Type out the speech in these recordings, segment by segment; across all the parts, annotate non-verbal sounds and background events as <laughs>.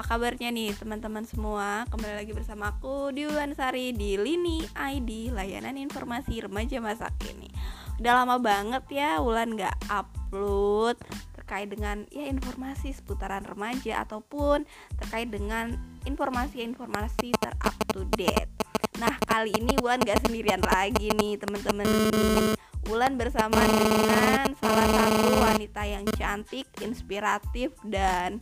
apa kabarnya nih teman-teman semua? Kembali lagi bersama aku di Sari di Lini ID Layanan Informasi Remaja Masa Kini. Udah lama banget ya Wulan gak upload terkait dengan ya informasi seputaran remaja ataupun terkait dengan informasi-informasi terup to date. Nah kali ini Wulan gak sendirian lagi nih teman-teman. Wulan bersama dengan salah satu wanita yang cantik, inspiratif dan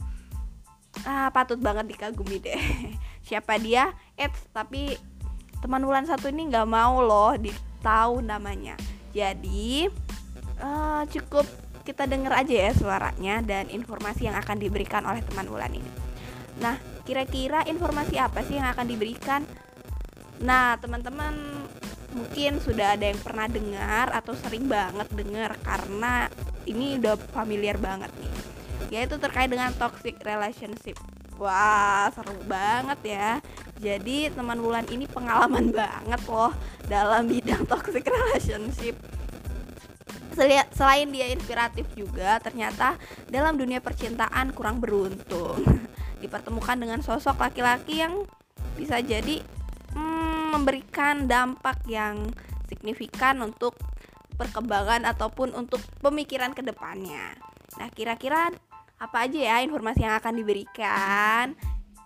ah patut banget dikagumi deh. <laughs> Siapa dia? Eits tapi teman Wulan satu ini nggak mau loh ditahu namanya. Jadi uh, cukup kita denger aja ya suaranya dan informasi yang akan diberikan oleh teman Wulan ini. Nah kira-kira informasi apa sih yang akan diberikan? Nah teman-teman mungkin sudah ada yang pernah dengar atau sering banget dengar karena ini udah familiar banget nih yaitu terkait dengan toxic relationship. Wah, seru banget ya. Jadi teman Wulan ini pengalaman <laughs> banget loh dalam bidang toxic relationship. Selain dia inspiratif juga, ternyata dalam dunia percintaan kurang beruntung. <laughs> Dipertemukan dengan sosok laki-laki yang bisa jadi hmm, memberikan dampak yang signifikan untuk perkembangan ataupun untuk pemikiran ke depannya. Nah, kira-kira apa aja ya informasi yang akan diberikan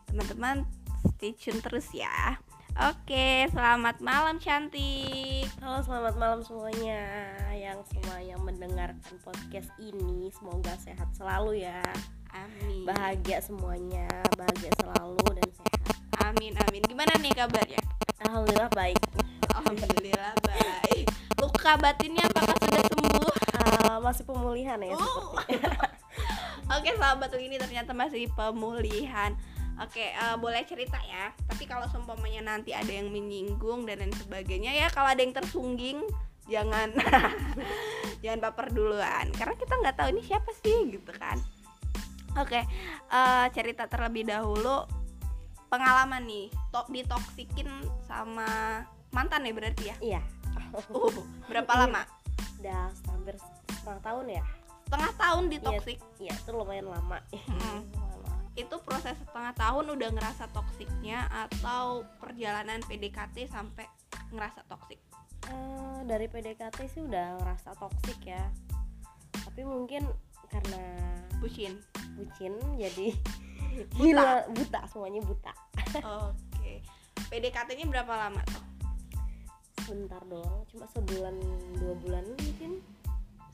teman-teman stay tune terus ya Oke, selamat malam cantik. Halo, selamat malam semuanya yang semua yang mendengarkan podcast ini. Semoga sehat selalu ya. Amin. Bahagia semuanya, bahagia selalu dan sehat. Amin, amin. Gimana nih kabarnya? Alhamdulillah baik. Alhamdulillah baik. Luka batinnya apakah sudah sembuh? Uh, masih pemulihan ya sepertinya. <laughs> Oke, sahabat ini ternyata masih pemulihan. Oke, uh, boleh cerita ya. Tapi kalau seumpamanya nanti ada yang menyinggung dan lain sebagainya ya, kalau ada yang tersungging jangan <laughs> jangan baper duluan karena kita nggak tahu ini siapa sih gitu kan. Oke, uh, cerita terlebih dahulu pengalaman nih, to ditoksikin sama mantan ya berarti ya? Iya. Uh, berapa lama? Udah hampir setengah tahun ya setengah tahun di toxic. iya itu lumayan lama. <laughs> Hmm. itu proses setengah tahun udah ngerasa toksiknya atau perjalanan PDKT sampai ngerasa toksik uh, dari PDKT sih udah ngerasa toksik ya. Tapi mungkin karena bucin. Bucin jadi <laughs> buta. gila buta semuanya buta. <laughs> Oke. Okay. PDKT-nya berapa lama tuh? Sebentar doang cuma sebulan dua bulan mungkin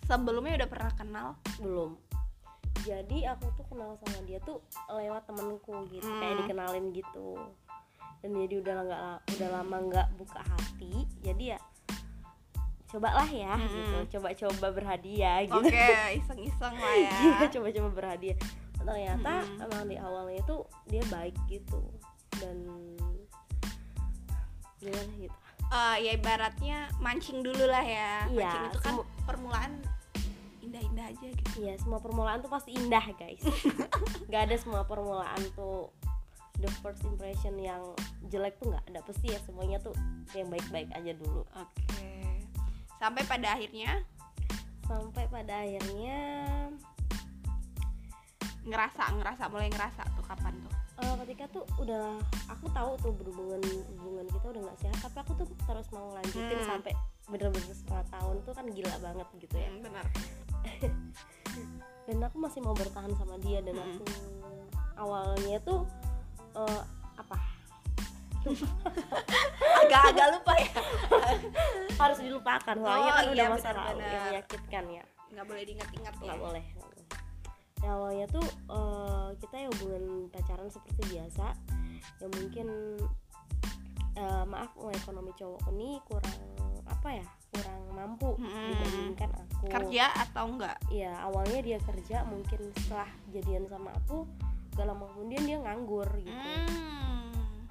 sebelumnya udah pernah kenal? Belum. Jadi aku tuh kenal sama dia tuh lewat temenku gitu hmm. kayak dikenalin gitu. Dan jadi udah nggak udah lama nggak buka hati jadi ya cobalah ya hmm. gitu. Coba-coba berhadiah gitu. Oke okay, <laughs> iseng-iseng lah ya. Iya, coba-coba berhadiah. Ternyata hmm. emang di awalnya itu dia baik gitu. Dan gimana gitu uh, ya ibaratnya mancing dulu lah ya. Iya, mancing itu kan permulaan indah-indah aja gitu. Iya semua permulaan tuh pasti indah guys. <laughs> Nggak ada semua permulaan tuh the first impression yang jelek tuh nggak ada. Pasti ya semuanya tuh yang baik-baik aja dulu. Oke. Okay. sampai pada akhirnya? Sampai pada akhirnya ngerasa ngerasa mulai ngerasa tuh kapan tuh uh, ketika tuh udah aku tahu tuh berhubungan hubungan kita udah nggak sehat tapi aku tuh terus mau lanjutin hmm. sampai bener-bener setengah tahun tuh kan gila banget gitu ya. Hmm, benar <laughs> dan aku masih mau bertahan sama dia dan aku awalnya tuh uh, apa? <laughs> Agak-agak lupa ya? Harus dilupakan soalnya oh, kan iya, udah masa lalu yang menyakitkan ya. Nggak boleh diingat-ingat ya. Nggak boleh ya awalnya tuh uh, kita ya hubungan pacaran seperti biasa ya mungkin uh, maaf ekonomi cowok ini kurang apa ya kurang mampu hmm. dibandingkan aku kerja atau enggak iya awalnya dia kerja mungkin setelah jadian sama aku gak lama kemudian dia nganggur gitu hmm.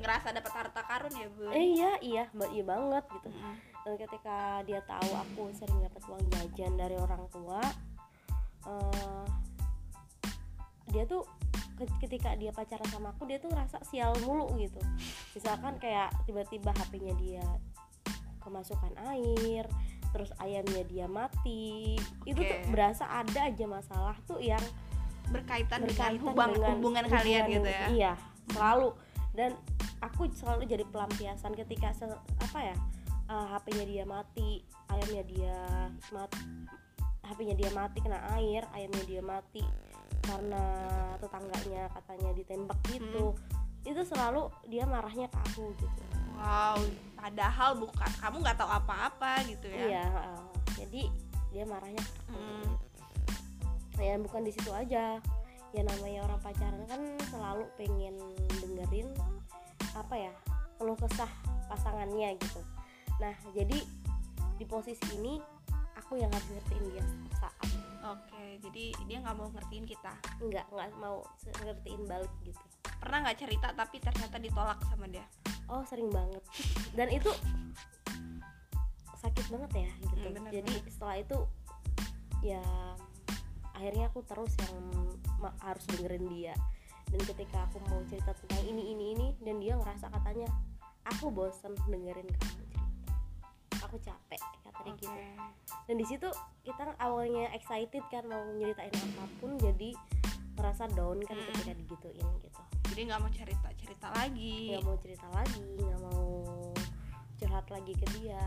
ngerasa dapat harta karun ya bu eh, iya iya iya banget gitu hmm. dan ketika dia tahu aku sering dapat uang jajan dari orang tua uh, dia tuh ketika dia pacaran sama aku dia tuh ngerasa sial mulu gitu. Misalkan kayak tiba-tiba HP-nya dia kemasukan air terus ayamnya dia mati okay. itu tuh berasa ada aja masalah tuh yang berkaitan, berkaitan dengan hubungan dengan hubungan kalian hubungan gitu ya? iya selalu. Dan aku selalu jadi pelampiasan ketika se- apa ya eh, HP-nya dia mati ayamnya dia mati HP-nya dia mati kena air ayamnya dia mati karena tetangganya katanya ditembak gitu Hmm. itu selalu dia marahnya ke aku gitu wow padahal bukan kamu nggak tahu apa-apa gitu ya iya eh, jadi dia marahnya ke aku Hmm. gitu. ya bukan di situ aja ya namanya orang pacaran kan selalu pengen dengerin apa ya keluh kesah pasangannya gitu nah jadi di posisi ini aku yang harus ngertiin dia oke jadi dia nggak mau ngertiin kita. Nggak nggak mau ngertiin balik gitu. Pernah nggak cerita tapi ternyata ditolak sama dia? Oh sering banget. Dan itu sakit banget ya gitu. Hmm, bener jadi setelah itu ya akhirnya aku terus yang harus dengerin dia. Dan ketika aku mau cerita tentang ini ini ini dan dia ngerasa katanya aku bosen dengerin kamu cerita. Aku capek katanya oke. Gitu dan di situ kita awalnya excited kan mau nyeritain apa pun jadi merasa down kan Mm. ketika digituin gitu. Jadi nggak mau cerita cerita lagi. Nggak mau cerita lagi nggak mau curhat lagi ke dia.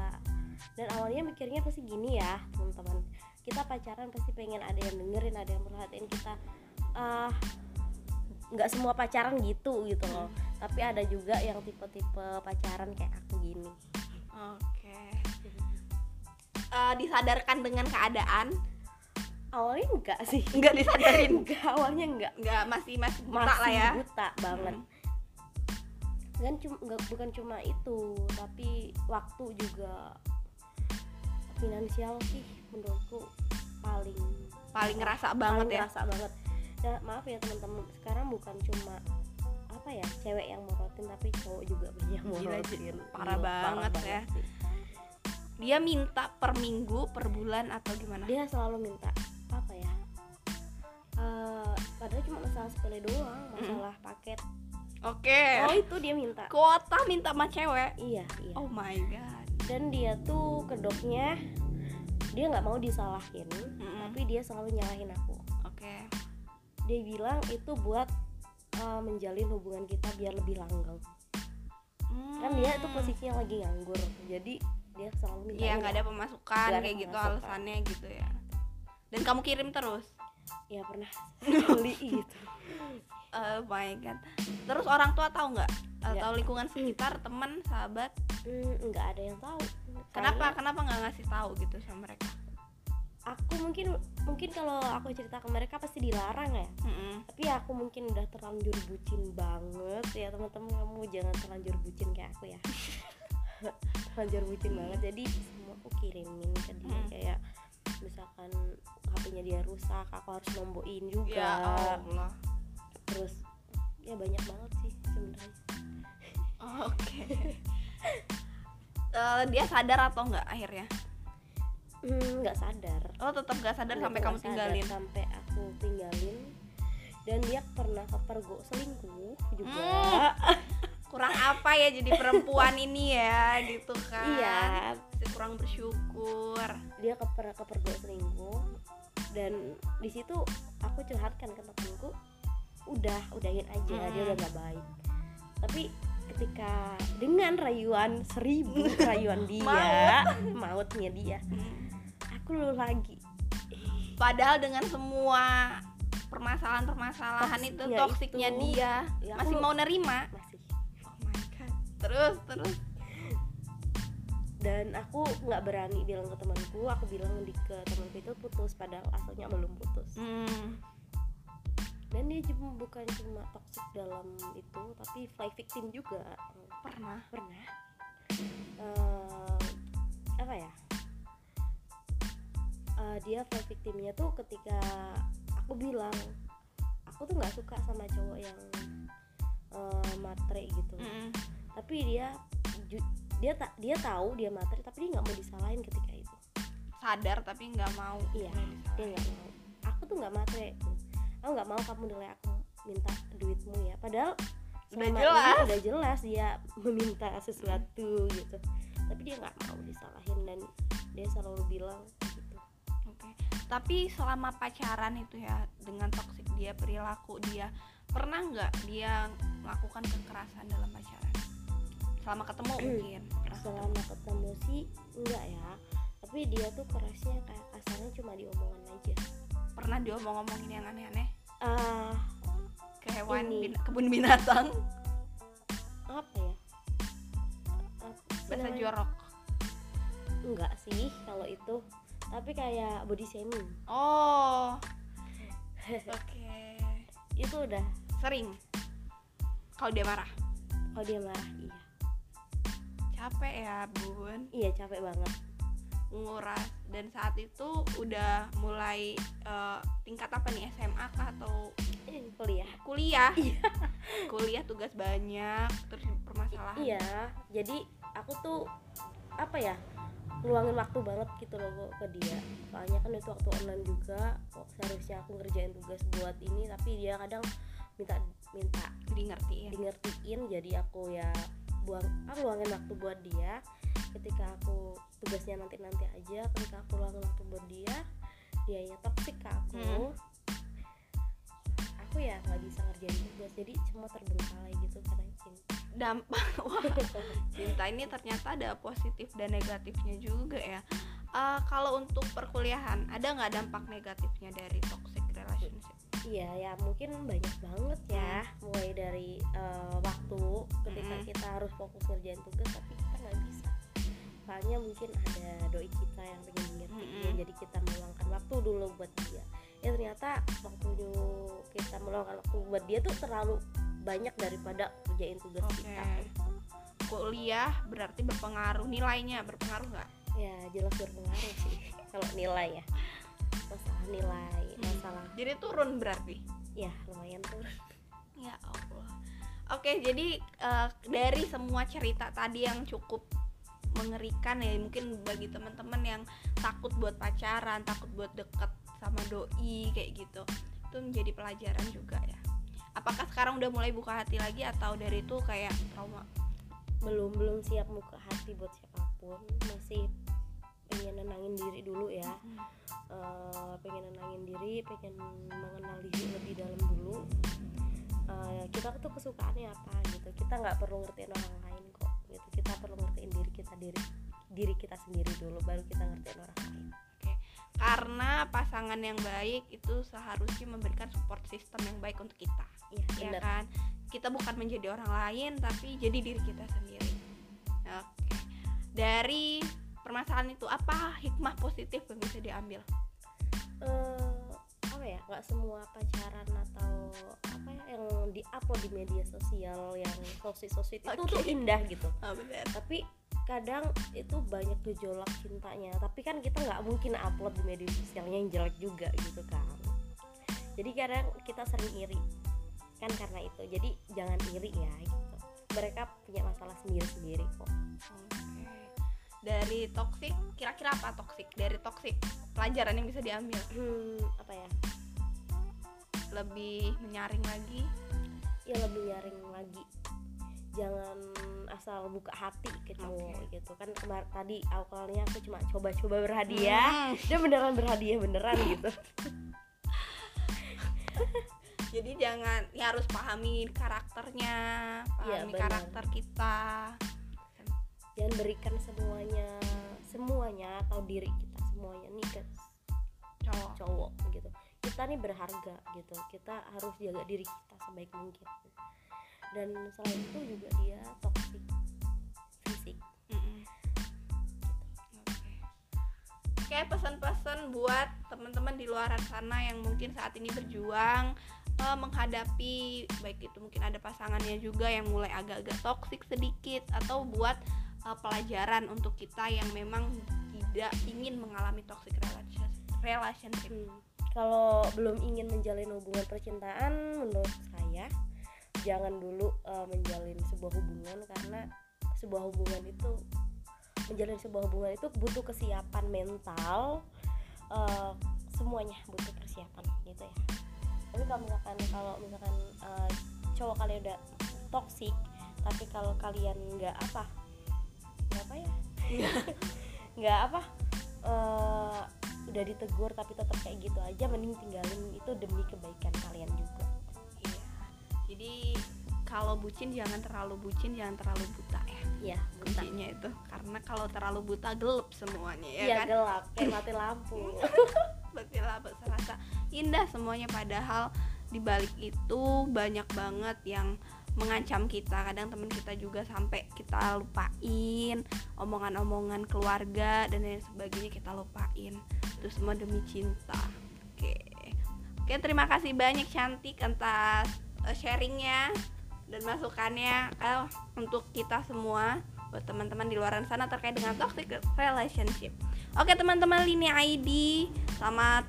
Dan awalnya mikirnya pasti gini ya teman-teman. Kita pacaran pasti pengen ada yang dengerin ada yang perhatiin kita. Ah nggak semua pacaran gitu gitu loh. Tapi ada juga yang tipe-tipe pacaran kayak aku gini. Oke Eh, disadarkan dengan keadaan? Awalnya enggak sih. Nggak disadarin? <laughs> Enggak awalnya enggak. Nggak masih masih buta masih lah ya. buta banget. Hmm. dan cuma nggak bukan cuma itu tapi waktu juga finansial sih menurutku paling paling ngerasa paling banget ya? ngerasa banget. Nah, maaf ya teman-teman. Sekarang bukan cuma apa ya cewek yang morotin tapi cowok juga banyak yang Gila, morotin. Parah Gila, banget ya. sih. Dia minta per minggu per bulan atau gimana? Dia selalu minta. Apa ya? Eh, padahal cuma masalah sepele doang masalah paket. Oke. Oh itu dia minta. Kuota minta sama cewek? Iya iya. Oh my god. Dan dia tuh kedoknya dia nggak mau disalahin Mm-mm. tapi dia selalu nyalahin aku. Oke. Dia bilang itu buat uh, menjalin hubungan kita biar lebih langgeng. Kan dia tuh posisinya lagi nganggur jadi dia selalu minta Iya nggak ada pemasukan Nggak ada kayak gitu pemasukan. alasannya gitu ya. Dan kamu kirim terus. ya pernah <laughs> sekali gitu Oh my god. Terus orang tua tahu nggak? Nggak. Atau lingkungan sekitar, teman, sahabat? Hmm, nggak ada yang tahu Kenapa? Kenapa nggak ngasih tahu gitu sama mereka? aku mungkin mungkin kalau aku cerita ke mereka pasti dilarang ya Mm-mm. tapi aku mungkin udah terlanjur bucin banget ya teman-teman kamu jangan terlanjur bucin kayak aku ya <laughs> <laughs> terlanjur bucin banget jadi semua aku kirimin ke dia Hmm. kayak misalkan HP-nya dia rusak aku harus nombokin juga Ya Allah. terus ya banyak banget sih sebenarnya Oke. Eh, dia sadar atau nggak akhirnya? Hmm, nggak sadar Oh tetap nggak sadar sampai kamu sadar tinggalin. sampai aku tinggalin dan dia pernah kepergok selingkuh juga Hmm. <laughs> Kurang apa ya jadi perempuan ini ya gitu kan? iya kurang bersyukur. dia keper kepergok selingkuh dan di situ aku curhatkan ke temanku udah udahin aja dia Hmm. udah gak baik tapi ketika dengan rayuan seribu <laughs> rayuan dia mautnya dia aku lu lagi Padahal dengan semua permasalahan-permasalahan itu Toksiknya toksiknya itu, dia ya masih mau nerima. masih. Terus terus. dan aku nggak berani bilang ke temanku aku bilang di ke temanku itu putus padahal aslinya belum putus Hmm. dan dia cuma bukan cuma toxic dalam itu tapi fly victim juga Pernah. pernah eh, apa ya Eh, dia fly victimnya tuh ketika aku bilang aku tuh nggak suka sama cowok yang eh, matre gitu Mm-mm. Tapi dia dia tak dia tahu dia matre tapi dia nggak mau disalahin ketika itu Sadar tapi nggak mau. Iya, dia nggak mau aku tuh nggak matre aku nggak mau kamu nilai aku minta duitmu ya padahal Udah jelas. udah jelas dia meminta sesuatu gitu tapi dia nggak mau disalahin dan dia selalu bilang gitu Oke. Tapi selama pacaran itu ya dengan toksik dia perilaku dia pernah nggak dia melakukan kekerasan dalam pacaran? Selama ketemu mungkin. Pernah selama ketemu sih enggak ya. Tapi dia tuh kerasnya kayak kasarnya cuma diomongan aja. Pernah diomong-omongin yang aneh-aneh? Ah ke hewan Ini. bin- kebun binatang? Apa ya? Bahasa jorok. Enggak sih kalau itu. Tapi kayak body shaming. Oh. <laughs> Oke. Itu udah. Sering? Kalau dia marah? Kalau dia marah iya capek ya bun. Iya capek banget. Nguras. Dan saat itu udah mulai eh, tingkat apa nih SMA kah atau eh, kuliah. kuliah? <laughs> Iya. kuliah tugas banyak terus permasalahan. Iya. Jadi aku tuh apa ya ngeluangin waktu banget gitu loh ke dia. Soalnya kan itu waktu online juga kok seharusnya aku ngerjain tugas buat ini tapi dia kadang minta minta di ngertiin jadi aku ya buang aku luangin waktu buat dia. Ketika aku tugasnya nanti nanti aja ketika aku luangin waktu buat dia dia ya toksik ke aku. Hmm. aku ya nggak bisa ngerjain tugas jadi semua terbengkalai gitu karena cinta. Dampak. <laughs> Wah cinta ini ternyata ada positif dan negatifnya juga ya. Eh, kalau untuk perkuliahan ada nggak dampak negatifnya dari toxic relationship Iya ya mungkin banyak banget ya mulai dari eh, waktu ketika Mm-mm. kita harus fokus ngerjain tugas tapi kita nggak bisa soalnya mungkin ada doi kita yang pengen ngertiin Mm-mm. jadi kita meluangkan waktu dulu buat dia ya ternyata waktu kita meluangkan waktu buat dia tuh terlalu banyak daripada kerjain tugas Oke. kita kuliah berarti berpengaruh nilainya berpengaruh nggak ya jelas berpengaruh sih <laughs> kalau nilai ya masalah nilai masalah jadi turun berarti ya lumayan tuh Ya Allah. Oke, jadi eh, dari semua cerita tadi yang cukup mengerikan ya, mungkin bagi teman-teman yang takut buat pacaran, takut buat deket sama doi kayak gitu, itu menjadi pelajaran juga ya. Apakah sekarang udah mulai buka hati lagi atau dari itu kayak trauma? belum belum siap muka hati buat siapa pun masih diri pengen mengenal diri lebih dalam dulu. Eh, kita tuh kesukaannya apa gitu. Kita nggak perlu ngertiin orang lain kok gitu. Kita perlu ngertiin diri kita diri diri kita sendiri dulu baru kita ngertiin orang lain. Oke. Karena pasangan yang baik itu seharusnya memberikan support system yang baik untuk kita. iya ya kan? Kita bukan menjadi orang lain tapi jadi diri kita sendiri. Oke. Dari permasalahan itu apa hikmah positif yang bisa diambil? Eh apa ya nggak semua pacaran atau apa ya yang diupload di media sosial yang sosis sosis itu Oke. tuh indah gitu. Oh, benar tapi kadang itu banyak gejolak cintanya. Tapi kan kita nggak mungkin upload di media sosialnya yang jelek juga gitu kan. Jadi kadang kita sering iri. Kan karena itu. Jadi jangan iri ya gitu. Mereka punya masalah sendiri sendiri kok. Oke dari toksik kira-kira apa toksik dari toksik pelajaran yang bisa diambil. Hmm, apa ya? Lebih menyaring lagi. Ya lebih nyaring lagi. Jangan asal buka hati ke cowok Oke. gitu. Kan kemarin tadi awalnya aku cuma coba-coba berhadiah. Hmm. dia beneran berhadiah beneran gitu. <laughs> Jadi jangan ya harus pahami karakternya Iya, pahami benar. karakter kita jangan berikan semuanya semuanya atau diri kita semuanya nih ke cowok. cowok gitu. Kita nih berharga gitu. Kita harus jaga diri kita sebaik mungkin. Dan selain itu juga dia toxic fisik. Oke. Oke, pesan-pesan buat teman-teman di luar sana yang mungkin saat ini berjuang eh, menghadapi baik itu mungkin ada pasangannya juga yang mulai agak-agak toksik sedikit atau buat eh, pelajaran untuk kita yang memang tidak ingin mengalami toxic relation- relationship. Hmm, kalau belum ingin menjalin hubungan percintaan menurut saya jangan dulu uh, menjalin sebuah hubungan karena sebuah hubungan itu menjalin sebuah hubungan itu butuh kesiapan mental uh, semuanya butuh persiapan gitu ya tapi kalau misalkan kalau misalkan uh, cowok kalian udah toksik tapi kalau kalian nggak apa nggak apa ya? <laughs> Nggak apa eh, udah ditegur tapi tetap kayak gitu aja mending tinggalin itu demi kebaikan kalian juga. Iya. Jadi kalau bucin jangan terlalu bucin jangan terlalu buta ya. Iya buta. Kuncinya itu karena kalau terlalu buta gelap semuanya ya iya kan? gelap kayak mati lampu. <laughs> Berarti lah serasa indah semuanya padahal di balik itu banyak banget yang mengancam kita kadang teman kita juga sampai kita lupain omongan-omongan keluarga dan lain sebagainya kita lupain. Itu semua demi cinta. Oke. Oke terima kasih banyak cantik atas eh, sharingnya dan masukannya eh, untuk kita semua buat teman-teman di luar sana terkait dengan toxic relationship. Oke teman-teman lini ID selamat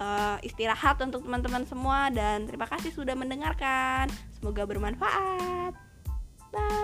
uh, istirahat untuk teman-teman semua dan terima kasih sudah mendengarkan. Semoga bermanfaat. Bye.